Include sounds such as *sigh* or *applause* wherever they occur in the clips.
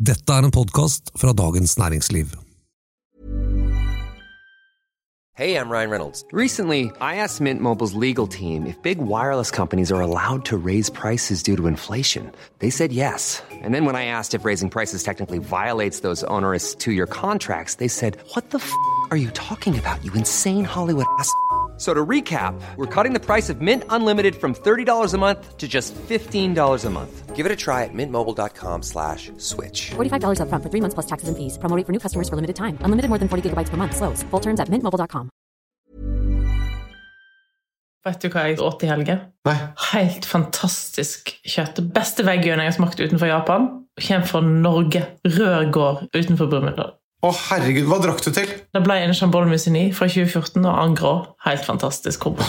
Dette er en podkast fra Dagens Næringsliv. Hey, I'm Ryan Reynolds. Recently, I asked Mint Mobile's legal team if big wireless companies are allowed to raise prices due to inflation. They said yes. And then when I asked if raising prices technically violates those onerous two year contracts, they said, What the f are you talking about, you insane Hollywood ass? F- So to recap, we're cutting the price of Mint Unlimited from $30 a month to just $15 a month. Give it a try at mintmobile.com slash switch. $45 upfront for three months plus taxes and fees. Promo rate for new customers for limited time. Unlimited more than 40 gigabytes per month. Slows. Full terms at mintmobile.com. Vet du hva jeg åt i helgen? Nei. Helt fantastisk kjøtt. Det beste veggien jeg har smakt utenfor Japan. Kommer fra Norge. Rød gård utenfor Brumunddal. Å, herregud, hva drakk du til? Det ble en Chambol Musigny fra 2014 og Angro. Helt fantastisk kombo. *laughs*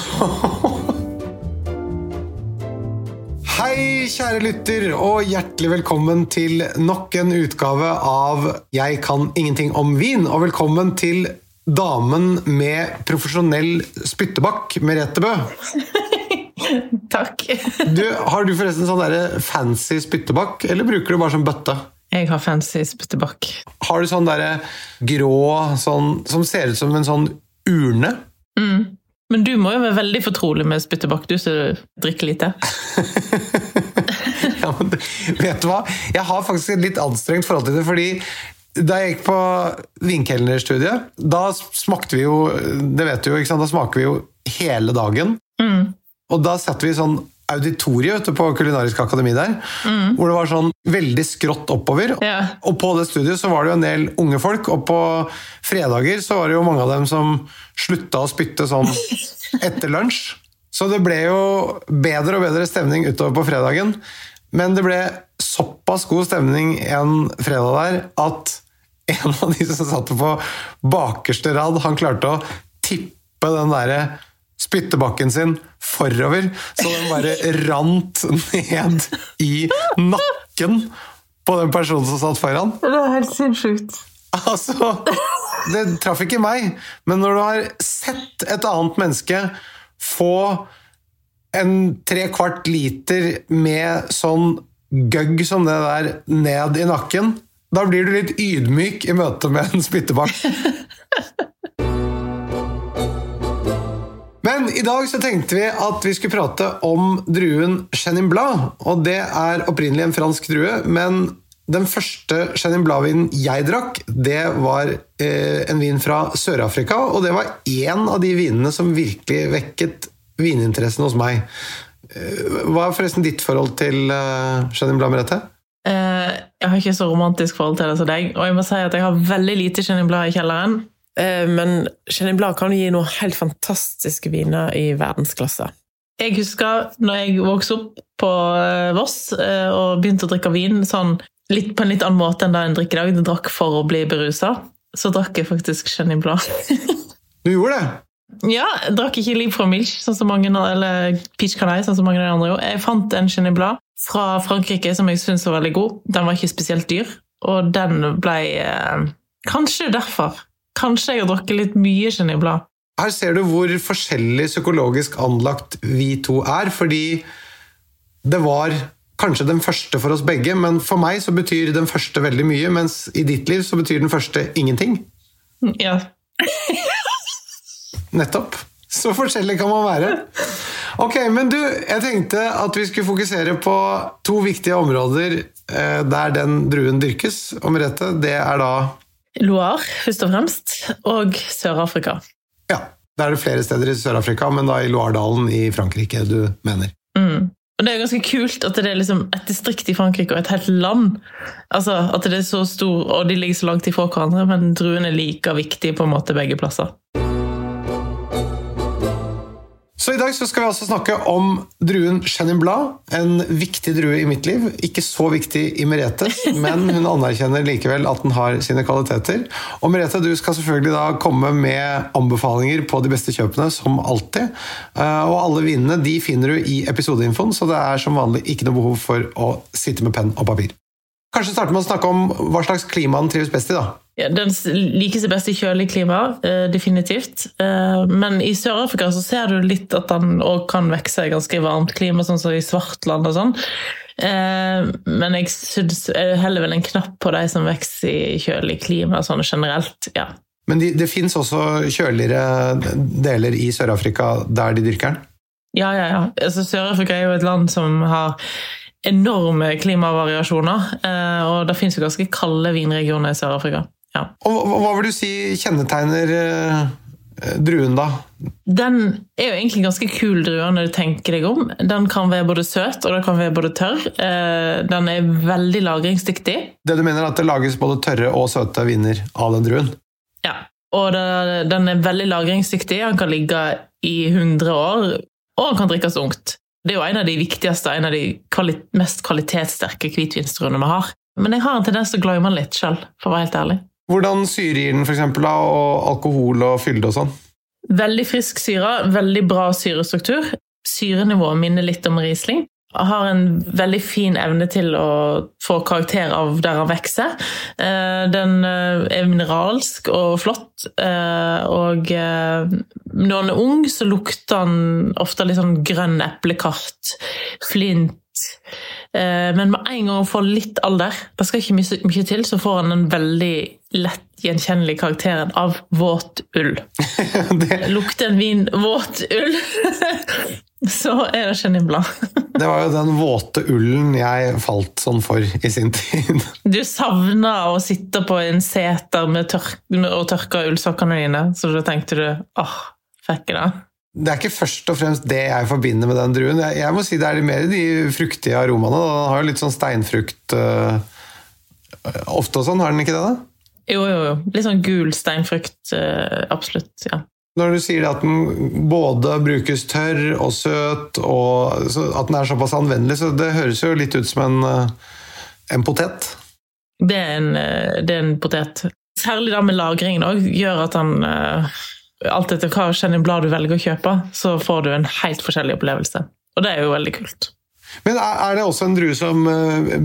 Hei, kjære lytter, og hjertelig velkommen til nok en utgave av Jeg kan ingenting om vin. Og velkommen til damen med profesjonell spyttebakk, Merete Bø. *laughs* Takk. Du, har du forresten sånn fancy spyttebakk, eller bruker du bare som bøtte? Jeg har fancy spyttebakk. Har du sånn derre grå sånn, som ser ut som en sånn urne? Men du må jo være veldig fortrolig med spyttebakk, du som drikker lite. *laughs* Ja, men vet du hva? Jeg har faktisk et litt anstrengt forhold til det, fordi da jeg gikk på vinkelnerstudiet, da smakte vi jo, det vet du jo, ikke sant? da smaker vi jo hele dagen. Og da satt vi sånn auditorie ute på Kulinarisk akademi der, hvor det var sånn veldig skrått oppover. Ja. Og på det studiet så var det jo en del unge folk, og på fredager så var det jo mange av dem som slutta å spytte sånn *laughs* etter lunsj. Så det ble jo bedre og bedre stemning utover på fredagen. Men det ble såpass god stemning en fredag der at en av de som satt på bakerste rad, han klarte å tippe den derre spyttebakken sin forover, så den bare rant ned i nakken på den personen som satt foran. Det er helt sinnssykt. Altså, det traff ikke meg, men når du har sett et annet menneske få en tre kvart liter med sånn gøgg som det der ned i nakken, da blir du litt ydmyk i møte med en spyttebakk. Men i dag så tenkte vi at vi skulle prate om druen Chenin Blanc. Og det er opprinnelig en fransk drue, men den første Chenin Blanc-vinen jeg drakk, det var eh, en vin fra Sør-Afrika, og det var én av de vinene som virkelig vekket vininteressen hos meg. Eh, hva er forresten ditt forhold til eh, Chenin Blanc, Merete? Eh, jeg har ikke så romantisk forhold til det som deg, og jeg må si at jeg har veldig lite Chenin Blanc i kjelleren. Eh, Men Chenin Blanc kan gi noen helt fantastiske viner i verdensklasse. Jeg husker når jeg vokste opp på eh, Voss eh, og begynte å drikke vin sånn, litt, på en litt annen måte enn det en drikker i dag. Jeg drakk for å bli berusa. Så drakk jeg faktisk Chenin Blanc. Du gjorde det? Ja, jeg drakk ikke Liv fra Milch, sånn som mange, eller Peach Canai, sånn som mange av de andre gjorde. Jeg fant en Chenin Blanc fra Frankrike som jeg syntes var veldig god. Den var ikke spesielt dyr, og den ble eh, Kanskje derfor. Kanskje jeg har drukket litt mye Blanc. Her ser du hvor forskjellig psykologisk anlagt vi to er, fordi det var kanskje den første for oss begge, men for meg så betyr den første veldig mye, mens i ditt liv så betyr den første ingenting. Ja. *laughs* Nettopp. Så forskjellig kan man være. Ok, men du, jeg tenkte at vi skulle fokusere på to viktige områder eh, der den druen dyrkes. Og Merete, det er da Loire, først og fremst, og Sør-Afrika. Ja, da er det flere steder i Sør-Afrika, men da i Loiredalen i Frankrike du mener. Og det er ganske kult at det er liksom et distrikt i Frankrike og et helt land. Altså At det er så stor, og de ligger så langt ifra hverandre, men druen er like viktig på en måte begge plasser. Så i dag så skal vi altså snakke om druen Chenin Blad, en viktig drue i mitt liv. Ikke så viktig i Meretes, *laughs* men hun anerkjenner likevel at den har sine kvaliteter. Og Merete, du skal selvfølgelig da komme med anbefalinger på de beste kjøpene, som alltid. Eh, Og alle vinene de finner du i episodeinfoen, så det er som vanlig ikke noe behov for å sitte med penn og papir. Kanskje starte med å snakke om hva slags klima den trives best i, da. Ja, den liker seg best i kjølig klima, eh, definitivt. Eh, men i Sør-Afrika så ser du litt at den òg kan vokse i ganske varmt klima, sånn som i Svartland og sånn. Eh, men jeg syns heller vel en knapp på de som vokser i kjølig klima sånn generelt. ja. Men de, det fins også kjøligere deler i Sør-Afrika der de dyrker den? Ja, ja, ja. Altså, Sør-Afrika er jo et land som har enorme klimavariasjoner. Og det fins jo ganske kalde vinregioner i Sør-Afrika. Ja. Og hva- hva vil du si kjennetegner eh, druen, da? Den er jo egentlig ganske kul drue når du tenker deg om. Den kan være både søt og den kan være både tørr. Eh, Den er veldig lagringsdyktig. Det du mener er at det lages både tørre og søte viner av den druen? Ja. Og den er veldig lagringsdyktig. Den kan ligge i 100 år, og den kan drikkes ungt. Det er jo en av de viktigste, en av de kvali mest kvalitetssterke hvitvinsdruene vi har. Men jeg har en tendens til å glemme den litt sjøl, for å være helt ærlig. Hvordan syre gir den, da, og alkohol og fylde og sånn? Veldig frisk syre, veldig bra syrestruktur. Syrenivået minner litt om Riesling. Har en veldig fin evne til å få karakter av der han vokser. Eh, Den eh, er mineralsk og flott, eh, og når han er ung, så lukter han ofte litt sånn grønn eplekart, flint. Men med en gang han får litt alder, det skal ikke mye til, så får han en veldig lett gjenkjennelig karakteren av våt ull. *laughs* det, Lukter en vin våt ull, *laughs* så er det Chenibla. *laughs* Det var jo den våte ullen jeg falt sånn for i sin tid. Du savna å sitte på en seter med tørk og tørke ullsokkene dine, så da tenkte du åh, fikk jeg det? Det er ikke først og fremst det jeg forbinder med den druen. Jeg, jeg må si Det er mer de fruktige aromaene. Den har jo litt sånn steinfrukt øh, ofte og sånn, har den ikke det? da? Jo, jo, jo. Litt sånn gul steinfrukt, eh, absolutt. ja. Når du sier at den både brukes tørr og søt, og at den er såpass anvendelig, så det høres jo litt ut som en, øh, en potet. Det er en, eh, det er en potet. Særlig det med lagringen òg gjør at eh, Alt etter hva Blad du velger å kjøpe, så får du en helt forskjellig opplevelse. Og det er jo veldig kult. Men er det også en drue som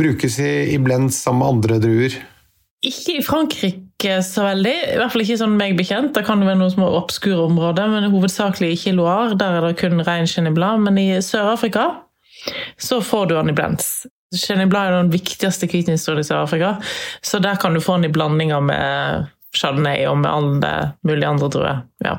brukes i, i blend sammen med andre druer? Ikke i Frankrike så veldig, i hvert fall ikke sånn meg bekjent. Det kan være noen små obskure områder, men hovedsakelig ikke i Loire. Der er det kun rein Chenin Men i Sør-Afrika så får du den i blends. Chenin er den viktigste hvitvinstolen i Sør-Afrika, så der kan du få den i blandinger med Chardonnay og med alle mulige andre druer. Ja.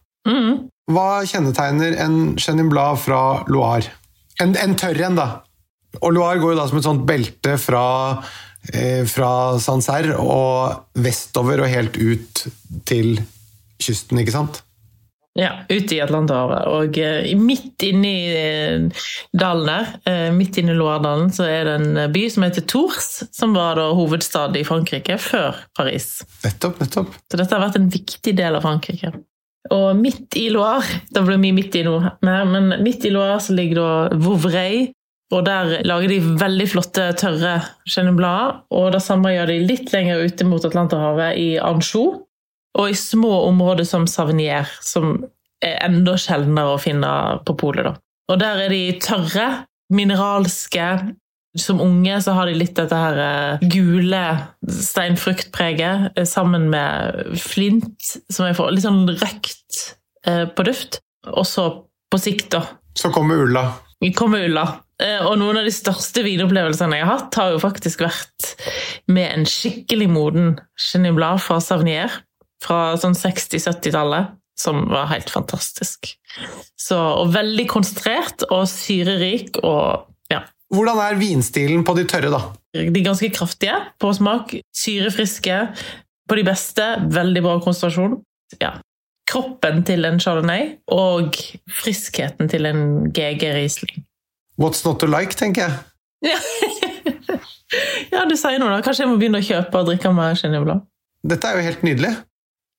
Hva kjennetegner en Chenin Blad fra Loire? En, en tørr en, da. Og Loire går jo da som et sånt belte fra, eh, fra Sancerre og vestover og helt ut til kysten, ikke sant? Ja, ute i Atlanterhavet. Og eh, midt inni eh, dalen der, eh, midt inni Loiredalen, så er det en by som heter Tours, som var da hovedstad i Frankrike før Paris. Nettopp, nettopp. Så dette har vært en viktig del av Frankrike. Og midt i Loire, Det blir mye midt i mer, men midt i Loire så ligger da Vouvray, Og der lager de veldig flotte, tørre Chenin Og det samme gjør de litt lenger ute mot Atlanterhavet, i Anjou. Og i små områder som Savinier, som er enda sjeldnere å finne på polet. Og der er de tørre, mineralske. Som unge så har de litt dette her eh, gule steinfruktpreget eh, sammen med flint, som jeg får litt sånn røkt eh, på duft. Og så på sikt, da. Så kommer Ulla. Kommer Ulla. Og noen av de største vinopplevelsene jeg har hatt, har jo faktisk vært med en skikkelig moden Chenin fra Savnier. Fra sånn 60-70-tallet som var helt fantastisk. Så, og veldig konsentrert og syrerik og. Hvordan er vinstilen på de tørre, da? De er ganske kraftige på smak. Syrefriske på de beste. Veldig bra konsentrasjon. Ja. Kroppen til en chardonnay og friskheten til en GG Riesling. What's not to like, tenker jeg. *laughs* ja, du sier noe, da. Kanskje jeg må begynne å kjøpe og drikke mer Blanc. Dette er jo helt nydelig.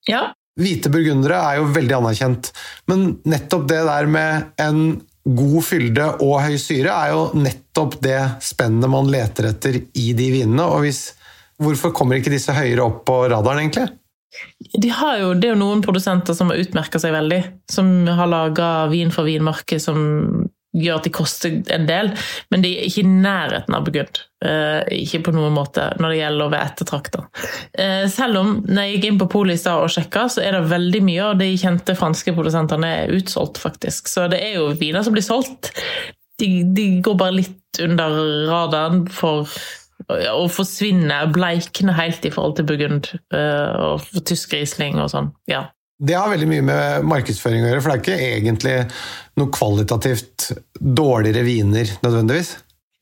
Ja, Hvite burgundere er jo veldig anerkjent, men nettopp det der med en god fylde og høy syre er jo nettopp det spennet man leter etter i de vinene. og hvis, Hvorfor kommer ikke disse høyere opp på radaren, egentlig? De jo, det er jo noen produsenter som har utmerka seg veldig. Som har laga vin for vinmarked som gjør at de koster en del, men de er ikke i nærheten av Burgund. Uh, ikke på noen måte når det gjelder å være ettertrakta. Uh, selv om når jeg gikk inn på Polet i stad og sjekka, så er det veldig mye av de kjente franske produsentene er utsolgt, faktisk. Så det er jo viner som blir solgt. De, de går bare litt under radaren for å forsvinne, bleikne helt i forhold til Burgund uh, og tysk Riesling og sånn. Ja. Det har veldig mye med markedsføring å gjøre, for det er ikke egentlig noe kvalitativt dårligere viner nødvendigvis?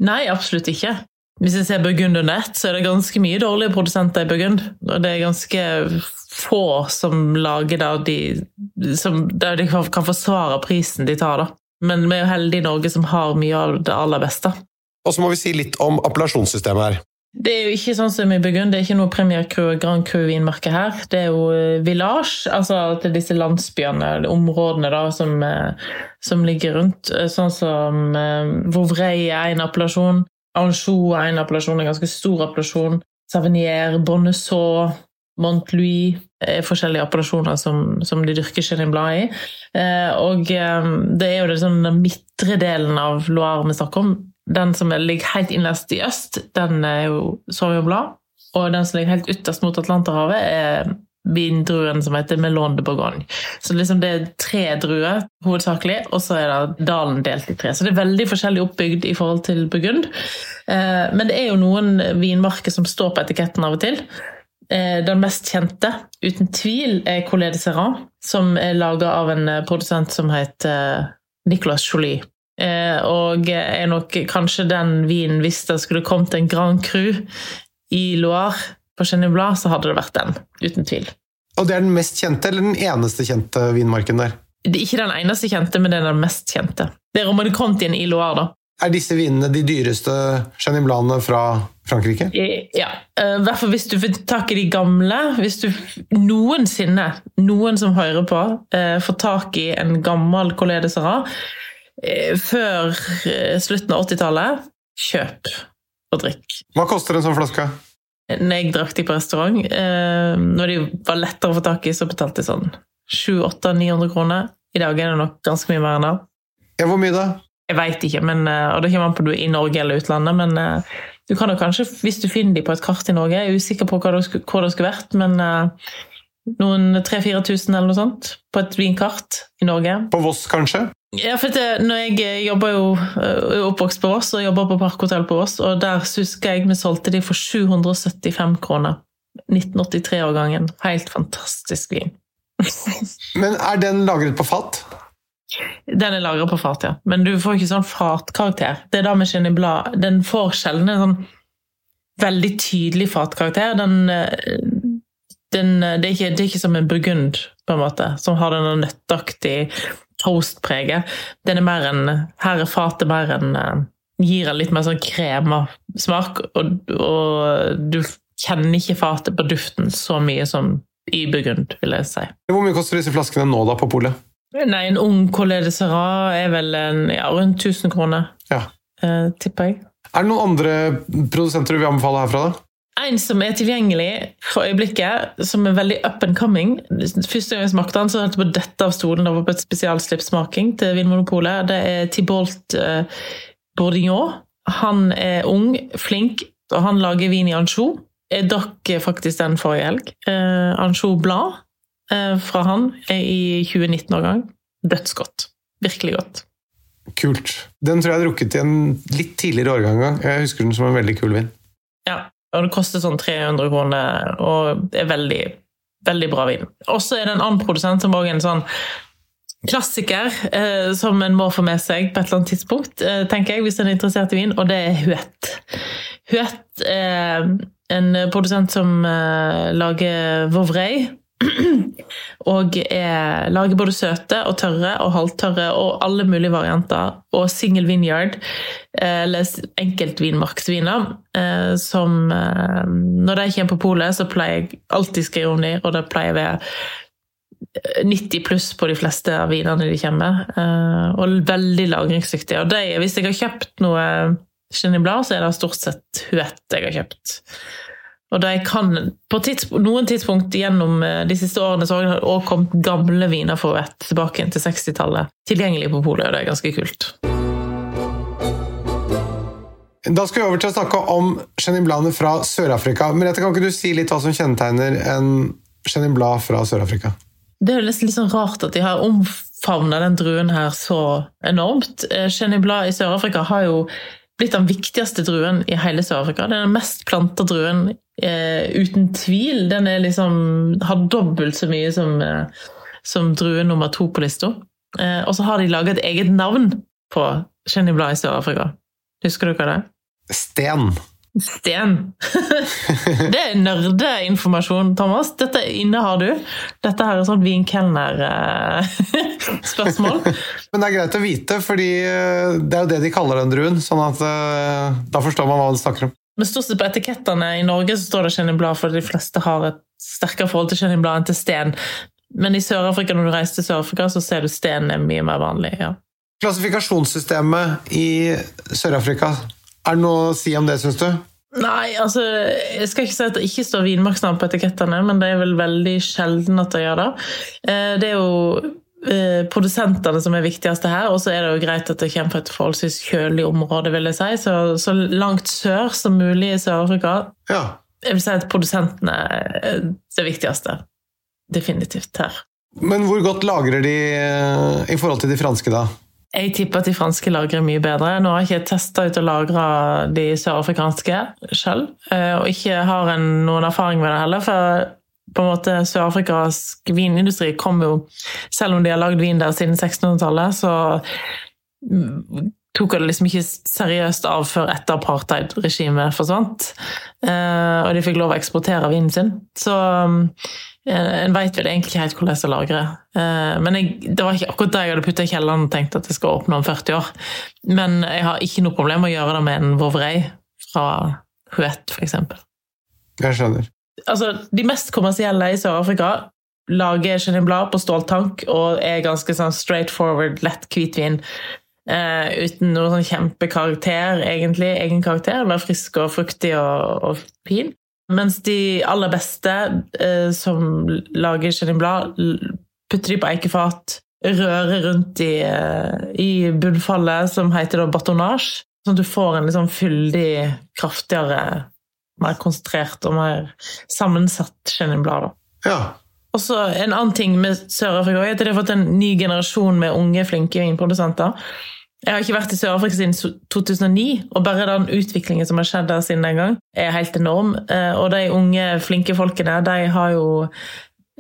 Nei, absolutt ikke. Hvis jeg ser Burgund under ett, så er det ganske mye dårlige produsenter i Burgund. Og det er ganske få som lager der de, som, der de kan forsvare prisen de tar, da. Men vi er jo heldige i Norge som har mye av det aller beste. Og så må vi si litt om appellasjonssystemet her. Det er jo ikke sånn som i Burgund, det er ikke noe Premier Cru Grand Cru-vinmerke her. Det er jo eh, village, altså til disse landsbyene, områdene da, som, eh, som, ligger rundt. Eh, sånn som Vouvray er en appellasjon, Anjou er en appellasjon, en ganske stor appellasjon. Savinier, Mont-Louis er forskjellige appellasjoner som, som de dyrker Chenin-blad i. Og det er jo det, sånn, den midtre delen av Loire vi snakker om den som ligger helt innerst i øst, den er jo Sauvignon Og den som ligger helt ytterst mot Atlanterhavet, er vindruen som heter Melon de Bourgogne. Så liksom det er tre druer hovedsakelig, og så er det dalen delt i tre. Så det er veldig forskjellig oppbygd i forhold til Burgund. Eh, men det er jo noen vinmarker som står på etiketten av og til. Eh, den mest kjente, uten tvil, er Collet de Serran, som er laga av en produsent som heter Nicolas Jolie. Eh, og er nok kanskje den vinen Hvis det skulle kommet en Grand Cru i Loire på Chenin så hadde det vært den. Uten tvil. Og det er den mest kjente, eller den eneste kjente vinmarken der? Det er ikke den eneste kjente, men det er den mest kjente. Det er Romane Contien i Loire, da. Er disse vinene de dyreste Chenin fra Frankrike? Ja. Eh, I hvert fall hvis du får tak i de gamle. Hvis du noensinne, noen som hører på, eh, får tak i en gammel Collet de Serrat Eh, før eh, slutten av 80-tallet kjøp og drikk. Hva koster en sånn flaske? Når jeg drakk de på restaurant, eh, når de var lettere å få tak i, så betalte jeg sånn 700-800-900 kroner. I dag er det nok ganske mye mer enn det. Ja, Hvor mye da? Jeg veit ikke, men, og det kommer an på du er i Norge eller utlandet. Men du kan jo kanskje, hvis du finner de på et kart i Norge Jeg er usikker på hvor det skulle vært, men noen 3000-4000 eller noe sånt på et vinkart i Norge. På Voss, kanskje? Ja, for det, når jeg eh, jobber jo uh, oppvokst på Voss og jobber på Parkhotell på Voss, og der husker jeg vi solgte de for 775 kroner. 1983-årgangen. Helt fantastisk vin. *laughs* Men er den lagret på fat? Den er lagret på fat, ja. Men du får ikke sånn fatkarakter. Det er da vi kjenner Blad. Den får sjelden en sånn veldig tydelig fatkarakter. Den, eh, den, det, er ikke, det, er ikke, som en burgund, på en måte, som har den nøtteaktig toastpreget. Den er mer en Her er fatet mer enn eh, Gir en litt mer sånn krema-smak, og, og, du kjenner ikke fatet på duften så mye som i Burgund, vil jeg si. Hvor mye koster disse flaskene nå, da, på polet? Nei, En ung Collet de er vel en, ja, rundt 1000 kroner. Ja. eh, tipper jeg. Er det noen andre produsenter du vil anbefale herfra? da? En som er tilgjengelig for øyeblikket, som er veldig up and coming. Første gang jeg smakte den, så holdt jeg på å dette av stolen. over på et spesialslippsmaking til Vinmonopolet. Det er Thibault eh, Bourdignon. Han er ung, flink, og han lager vin i ansjos. Jeg drakk faktisk den forrige helg. Eh, ansjos Blad eh, fra han er i 2019-årgang. Dødsgodt. Virkelig godt. Kult. Den tror jeg jeg drukket i en litt tidligere årgang. Jeg husker den som en veldig kul vin. Og det koster sånn 300 kroner, og det er veldig, veldig bra vin. Og så er det en annen produsent som også er en sånn klassiker eh, som en må få med seg på et eller annet tidspunkt, eh, tenker jeg, hvis en er interessert i vin, og det er Huet. Huet er en produsent som eh, lager Vouvray. *clears throat* Og er, lager både søte og tørre og halvtørre og alle mulige varianter. Og single vineyard, eh, eller enkeltvinmarksviner, eh, som eh, Når de kommer på polet, så pleier jeg alltid skrive om dem, og det pleier å være 90 pluss på de fleste av vinene de kommer med. Og veldig lagringsdyktige. Og de, hvis jeg har kjøpt noe Chenin Blanc, så er det stort sett Huette jeg har kjøpt. Og de kan, På tids, noen tidspunkt gjennom de siste årene så har det også kommet gamle viner for Vett tilbake til 60-tallet. Tilgjengelig på polet, og det er ganske kult. Da skal vi over til å snakke om Chenin Blanc fra Sør-Afrika. Merete, kan ikke du si litt hva som kjennetegner en Chenin Blad fra Sør-Afrika? Det er litt sånn rart at de har omfavna den druen her så enormt. Chenin Blad i Sør-Afrika har jo blitt den viktigste druen i hele Sør-Afrika. Den er den mest planta druen eh, uten tvil. Den liksom, har dobbelt så mye som, eh, som drue nummer to på lista. Eh, og så har de laga et eget navn på Chenin Blanc i Sør-Afrika. Husker du hva det er? Sten. Sten. det er nerdeinformasjon, Thomas. Dette innehar du. Dette her er sånn vinkelner-spørsmål. *laughs* Men det er greit å vite, fordi eh, det er jo det de kaller den druen. sånn at eh, da forstår man hva de snakker om. Men stort sett på etikettene i Norge så står det Chenin-blad, for de fleste har et sterkere forhold til Chenin-blad enn til sten. Men i Sør-Afrika, når du reiser til Sør-Afrika, så ser du sten er mye mer vanlig. ja. Klassifikasjonssystemet i Sør-Afrika, er det noe å si om det, syns du? Nei, altså, jeg skal ikke si at det ikke står vinmarksnavn på etikettene, men det er vel veldig sjelden at det gjør det. Eh, det er jo eh, produsentene som er viktigste her, og så er det jo greit at det kommer fra et forholdsvis kjølig område, vil jeg si. Så, så langt sør som mulig i Sør-Afrika. Ja. Jeg vil si at produsentene er det viktigste. Definitivt her. Men hvor godt lagrer de eh, i forhold til de franske, da? Jeg tipper at de franske lagrer mye bedre. Nå har jeg ikke testa ut å lagre de sørafrikanske sjøl, og ikke har en, noen erfaring med det heller. For på en måte sørafrikansk vinindustri kom jo Selv om de har lagd vin der siden 1600-tallet, så tok det liksom ikke seriøst av før etter apartheid-regimet forsvant. Og de fikk lov å eksportere vinen sin. Så en veit vel egentlig ikke helt hvordan jeg skal lagre. Men jeg, det var ikke akkurat det jeg hadde putta i kjelleren og tenkt at jeg skal åpne om 40 år. Men jeg har ikke noe problem med å gjøre det med en Vovrei fra Huet, f.eks. Jeg skjønner. Altså, de mest kommersielle i Sør-Afrika lager Chenin Blanc på ståltank og er ganske sånn straight forward, lett hvitvin. Uh, uten noen sånn kjempekarakter, egentlig. Egen karakter. Bare frisk og fruktig og, og fin. Mens de aller beste eh, som lager Chenin-blad, putter de på eikefat, rører rundt i, eh, i bunnfallet, som heter da batonnage. Sånn at du får en liksom fyldig, kraftigere, mer konsentrert og mer sammensatt Chenin-blad. Ja. Og så En annen ting med Sør-Afrika er at de har fått en ny generasjon med unge, flinke vinprodusenter. Jeg har ikke vært i Sør-Afrika siden 2009, og bare den utviklingen som har skjedd der siden den gang, er helt enorm. Og de unge, flinke folkene de har jo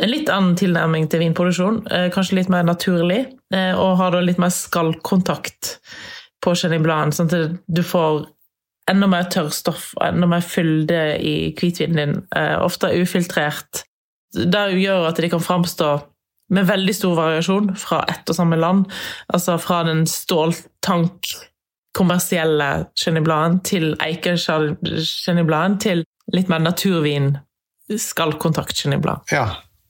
en litt annen tilnærming til vinproduksjon. Kanskje litt mer naturlig, og har da litt mer skallkontakt på Chenin Blanc, sånn at du får enda mer tørrstoff og enda mer fylde i hvitvinen din. Ofte ufiltrert. Det gjør at de kan framstå med veldig stor variasjon fra ett og samme land. Altså fra den ståltank kommersielle Chenin til Chenin til litt mer naturvin skallkontakt Ja,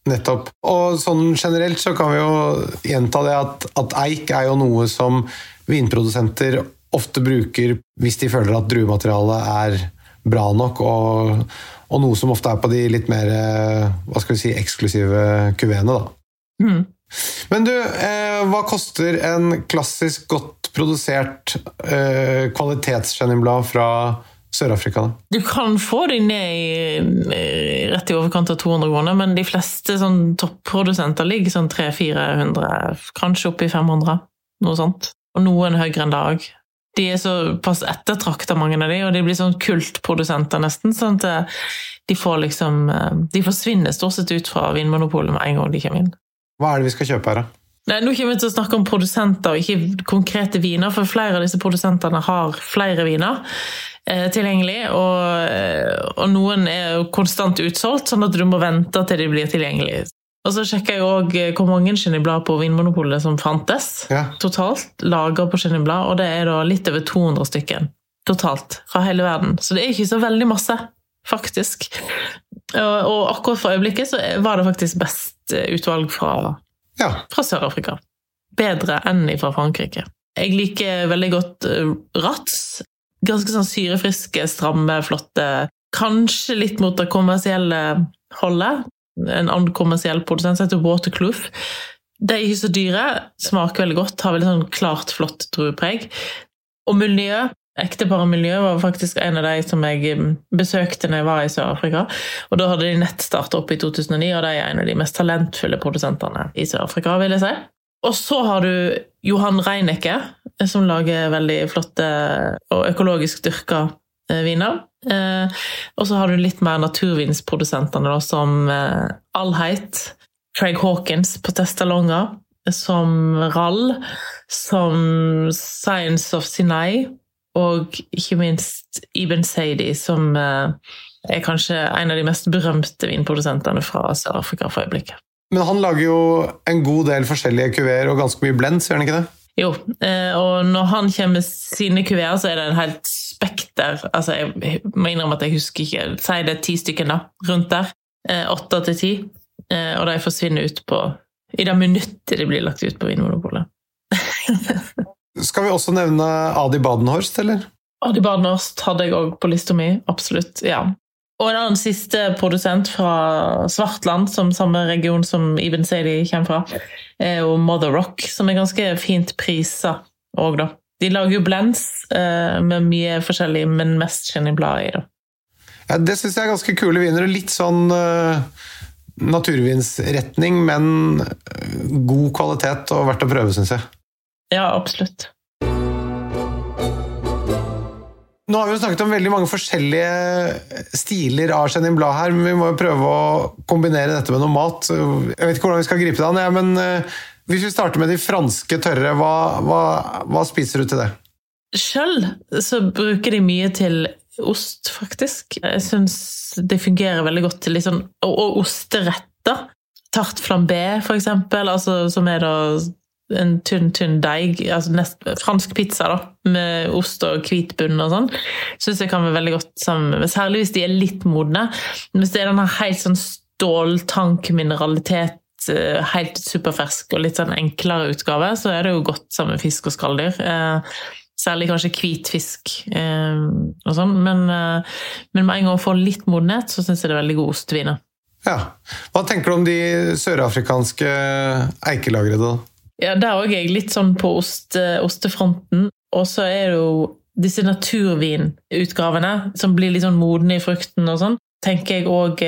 nettopp. Og sånn generelt så kan vi jo gjenta det at, at eik er jo noe som vinprodusenter ofte bruker hvis de føler at druematerialet er bra nok, og, og noe som ofte er på de litt mer eh, hva skal vi si, eksklusive kuveene. da. Mm. Men du, eh, hva koster en klassisk godt produsert eh, kvalitets-Chenin fra Sør-Afrika? da? Du kan få de ned i eh, rett i overkant av 200 kroner, men de fleste sånn topprodusenter ligger sånn 300-400, kanskje opp i 500, noe sånt. Og noen høyere enn dag. De er såpass ettertrakta, mange av de, og de blir sånn kultprodusenter, nesten. sånn at de får liksom De forsvinner stort sett ut fra Vinmonopolet med en gang de kommer inn. Hva er det vi skal kjøpe her, da? Nei, Nå kommer vi til å snakke om produsenter, ikke konkrete viner, for flere av disse produsentene har flere viner eh, tilgjengelig, og, og, noen er jo konstant utsolgt, sånn at du må vente til de blir tilgjengelige. Og så sjekka jeg òg hvor mange Chenin-blad på Vinmonopolet som fantes Ja. totalt, laga på Chenin-blad, og det er da litt over 200 stykker totalt fra hele verden. Så det er ikke så veldig masse, faktisk. Og, og akkurat for øyeblikket så var det faktisk best utvalg fra, Ja. fra Sør-Afrika. Bedre enn fra Frankrike. Jeg liker veldig godt eh, Rats. Ganske sånn syrefriske, stramme, flotte. Kanskje litt mot det kommersielle holdet. En annen kommersiell produsent som heter Watercloof. De er ikke så dyre, smaker veldig godt, har veldig sånn klart, flott druepreg. Og Miljø, ekteparet Miljø, var faktisk en av de som jeg mm, besøkte når jeg var i Sør-Afrika. Og da hadde de nett starta opp i 2009, og de er en av de mest talentfulle produsentene i Sør-Afrika, vil jeg si. Og så har du Johan Reinecke, som lager veldig flotte og økologisk dyrka eh, viner. Eh, og så har du litt mer naturvinsprodusentene, som Allheit, Alheit, Craig Hawkins på Testalonga, som Rall, som Science of Sinai, og ikke minst Ibn Saidi, som eh, er kanskje en av de mest berømte vinprodusentene fra Sør-Afrika for øyeblikket. Men han lager jo en god del forskjellige kuveer og ganske mye blends, gjør han ikke det? Jo, eh, og når han kommer med sine kuveer, så er det en helt spekter. Altså, jeg må innrømme at jeg husker ikke Si det er ti stykker, da, rundt der. Eh, Åtte til ti. Eh, Og de forsvinner ut på i det minuttet de blir lagt ut på Vinmonopolet. *laughs* Skal vi også nevne Adi Badenhorst, eller? Adi Badenhorst hadde jeg òg på lista mi, absolutt. ja. Og en annen siste produsent fra Svartland, som samme region som Ibn Sadie kommer fra, er jo Mother Rock, som er ganske fint prisa òg, da. De lager jo blends eh, med mye forskjellig, men mest Chenin-blad i, da. Ja, det syns jeg er ganske kule viner. og Litt sånn uh, naturvinsretning, men eh, god kvalitet og verdt å prøve, syns jeg. Ja, absolutt. Nå har vi jo snakket om veldig mange forskjellige stiler av Chenin Blad her, men vi må jo prøve å kombinere dette med noe mat. Jeg vet ikke hvordan vi skal gripe det an, ja, men uh, hvis vi starter med de franske tørre, hva, hva, hva spiser du til det? Sjøl så bruker de mye til ost, faktisk. Jeg syns det fungerer veldig godt til litt sånn Og, og osteretter. Tart flambé, for eksempel, altså, som er da en tynn, tynn deig, altså nest, fransk pizza da, med ost og hvit bunn og sånn, syns jeg kan være veldig godt sammen med Særlig hvis de er litt modne. Hvis det er denne helt sånn ståltank-mineralitet, eh, helt superfersk og litt sånn enklere utgave, så er det jo godt sammen med fisk og skalldyr. Eh, Særlig kanskje hvit fisk eh, og sånn. Men, eh, men med en gang man får litt modenhet, så syns jeg det er veldig god osteviner. Ja. Hva tenker du om de sørafrikanske eikelagrede? da? Ja, Der òg er jeg litt sånn på oste, ostefronten. Og så er det jo disse naturvinutgavene, som blir litt sånn modne i frukten og sånn, tenker jeg òg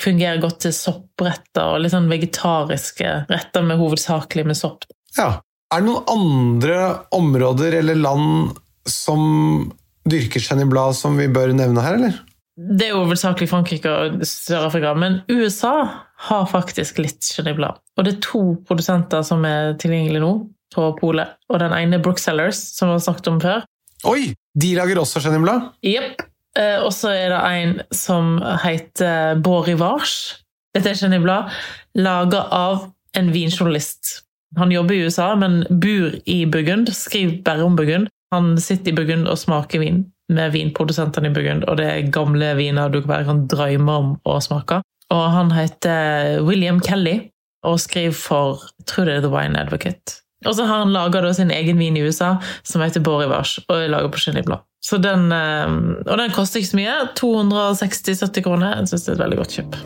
fungerer godt til soppretter og litt sånn vegetariske retter med hovedsakelig med sopp. Ja. Er det noen andre områder eller land som dyrker chenniblad som vi bør nevne her, eller? Det er jo hovedsakelig Frankrike og Sør-Afrika, men USA har faktisk litt Chenin Og det er to produsenter som er tilgjengelige nå på polet. Og den ene er Brooksellers, som vi har snakket om før. Oi! De lager også Chenin Blad? Jepp. Eh, og så er det en som heter Bård Rivage. Dette er Chenin Blad, laga av en vinjournalist. Han jobber i USA, men bor i Burgund. Skriver bare om Burgund. Han sitter i Burgund og smaker vin med vinprodusentene i Burgund, og det er gamle viner du bare kan drømme om å smake. Og han heter William Kelly og skriver for jeg tror det er The Wine Advocate. Og så har han laga sin egen vin i USA som heter Borivage, og er laga på Chenin Blå. Så den, eh, og den koster ikke så mye. 260-70 kroner. Jeg syns det er et veldig godt kjøp.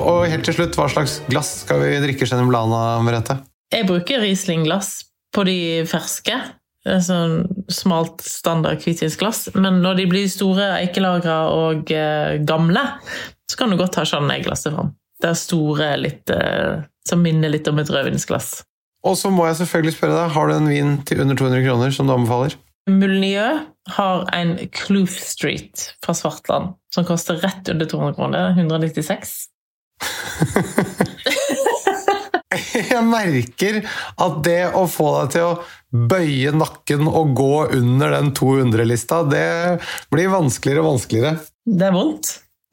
Og helt til slutt, hva slags glass skal vi drikke Chenin Blana, Merete? Jeg bruker Riesling-glass på de ferske. Sånn smalt, standard hvitvinsglass. Men når de blir store eikelagra og eh, gamle, så kan du godt ta Chardonnay-glasset fram. Det er store, litt, eh, som minner litt om et rødvinsglass. Og så må jeg selvfølgelig spørre deg, har du en vin til under 200 kroner som du anbefaler? Mulnieu har en Kloof Street fra Svartland som koster rett under 200 kroner. 196. *laughs* *laughs* Jeg merker at det å få deg til å bøye nakken og gå under den 200-lista, det blir vanskeligere og vanskeligere. Det er vondt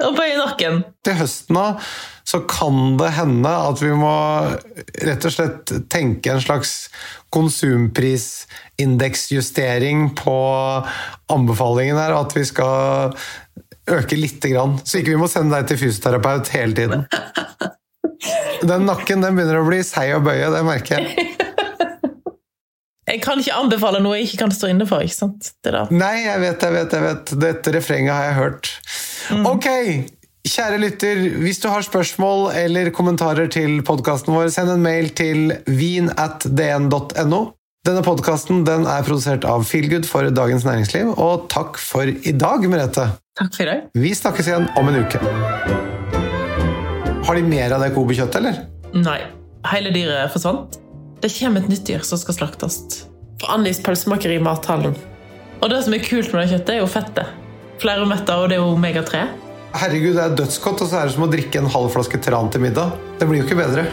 å bøye nakken. Til høsten av så kan det hende at vi må rett og slett tenke en slags konsumprisindeksjustering på anbefalingen her, at vi skal øke lite grann. Så ikke vi må sende deg til fysioterapeut hele tiden. *laughs* Den nakken den begynner å bli seig å bøye, det merker jeg. Jeg kan ikke anbefale noe jeg ikke kan stå inne for. ikke sant? Nei, jeg vet, jeg vet, jeg vet. Dette refrenget har jeg hørt. Mm. Ok, Kjære lytter, hvis du har spørsmål eller kommentarer til podkasten vår, send en mail til vin.dn.no. Denne podkasten er produsert av Feelgood for Dagens Næringsliv, og takk for i dag, Merete. Takk for i dag. Vi snakkes igjen om en uke. Har de mer av det kobekjøttet, eller? Nei. Hele dyret forsvant. Det kommer et nytt dyr som skal slaktes. For Annis pølsemakeri i mathallen. Og det som er kult med det kjøttet, er jo fettet. Flere meter, og det er jo omega-3. Herregud, det er dødsgodt, og så er det som å drikke en halv flaske tran til middag. Det blir jo ikke bedre.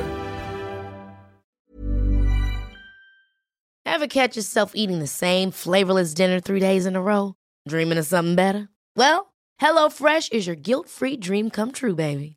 Ever catch yourself eating the same flavorless dinner three days in a row? Dreaming of something better? Well, HelloFresh is your guilt-free dream come true, baby.